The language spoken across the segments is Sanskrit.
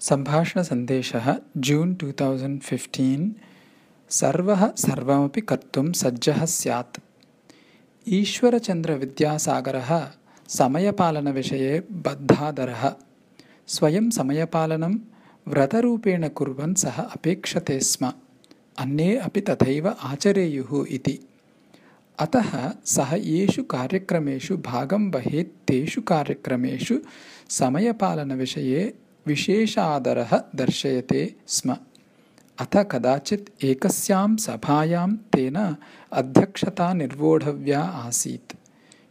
सम्भाषणसन्देशः जून् टु तौसण्ड् फिफ्टीन् सर्वः सर्वमपि कर्तुं सज्जः स्यात्। ईश्वरचन्द्रविद्यासागरः समयपालनविषये बद्धादरः। स्वयं समयपालनं व्रतरूपेण कुर्वन् सः अपेक्षते स्म। अन्ये अपि तथैव आचरेयुः इति। अतः सः येषु कार्यक्रमेषु भागं वहेत् तेषु कार्यक्रमेषु समयपालनविषये विशेषादरः दर्शयते स्म। अथ कदाचित् एकस्यां सभायां तेन अध्यक्षता निर्वोढव्या आसीत्।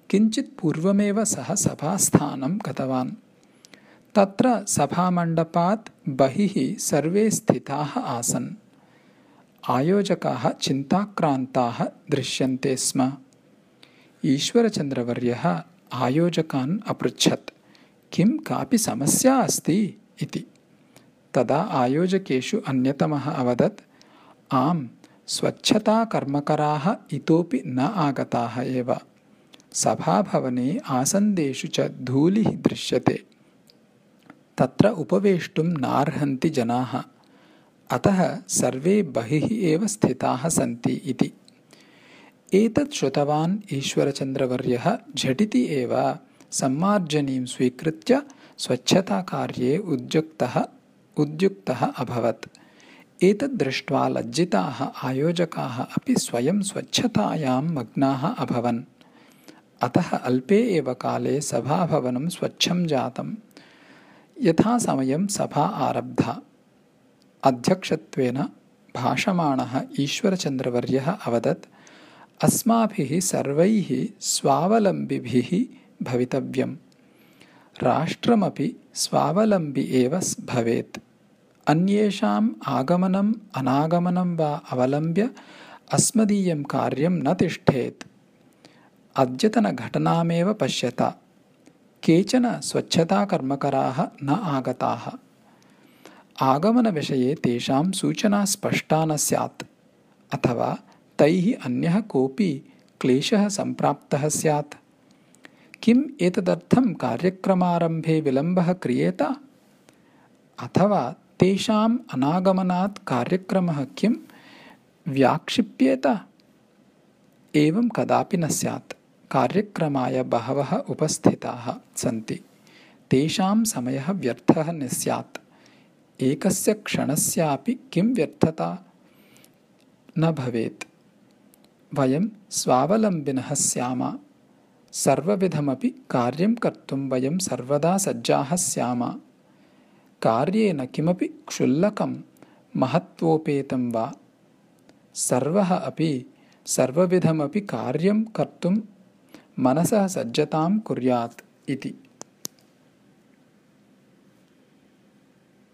किञ्चित् पूर्वमेव सः सभास्थानं गतवान्। तत्र सभामण्डपात् बहिः सर्वे स्थिताः आसन्। आयोजकाः चिन्ताक्रान्ताः दृश्यन्ते स्म। ईश्वरचन्द्रवर्यः आयोजकान् अपृच्छत्। किं कापि समस्या अस्ति इति। तदा आयोजकेषु अन्यतमः अवदत् आम् स्वच्छताकर्मकराः इतोपि न आगताः एव। सभाभवने आसन्देषु च धूलिः दृश्यते। तत्र उपवेष्टुं नार्हन्ति जनाः। अतः सर्वे बहिः एव स्थिताः सन्ति इति। एतत् श्रुतवान् ईश्वरचन्द्रवर्यः झटिति एव सम्मार्जनीं स्वीकृत्य स्वच्छताकार्ये उद्युक्तः उद्युक्तः अभवत्। एतद् दृष्ट्वा लज्जिताः आयोजकाः अपि स्वयं स्वच्छतायां मग्नाः अभवन्। अतः अल्पे एव काले सभाभवनं स्वच्छं जातं यथासमयं सभा आरब्धा। अध्यक्षत्वेन भाषमाणः ईश्वरचन्द्रवर्यः अवदत् अस्माभिः सर्वैः स्वावलम्बिभिः भवितव्यम् राष्ट्रमपि स्वावलम्बि एव भवेत्। अन्येषाम् आगमनम् अनागमनं वा अवलम्ब्य अस्मदीयं कार्यं न तिष्ठेत्। अद्यतनघटनामेव पश्यत। केचन स्वच्छताकर्मकराः न आगताः। आगमनविषये तेषां सूचना स्पष्टा न स्यात्। अथवा तैः अन्यः कोऽपि क्लेशः सम्प्राप्तः स्यात् किम् एतदर्थं कार्यक्रमारम्भे विलम्बः क्रियेत? अथवा तेषाम् अनागमनात् कार्यक्रमः किं? व्याक्षिप्येत? एवं कदापि न स्यात्। कार्यक्रमाय बहवः उपस्थिताः सन्ति। तेषां समयः व्यर्थः न स्यात्। एकस्य क्षणस्यापि किं व्यर्थता? न भवेत्। वयं स्वावलम्बिनः स्याम सर्वविधमपि कार्यं कर्तुं वयं सर्वदा सज्जाः स्याम। कार्येन किमपि क्षुल्लकं महत्वोपेतं वा? सर्वः अपि सर्वविधमपि कार्यं कर्तुं मनसः सज्जतां कुर्यात् इति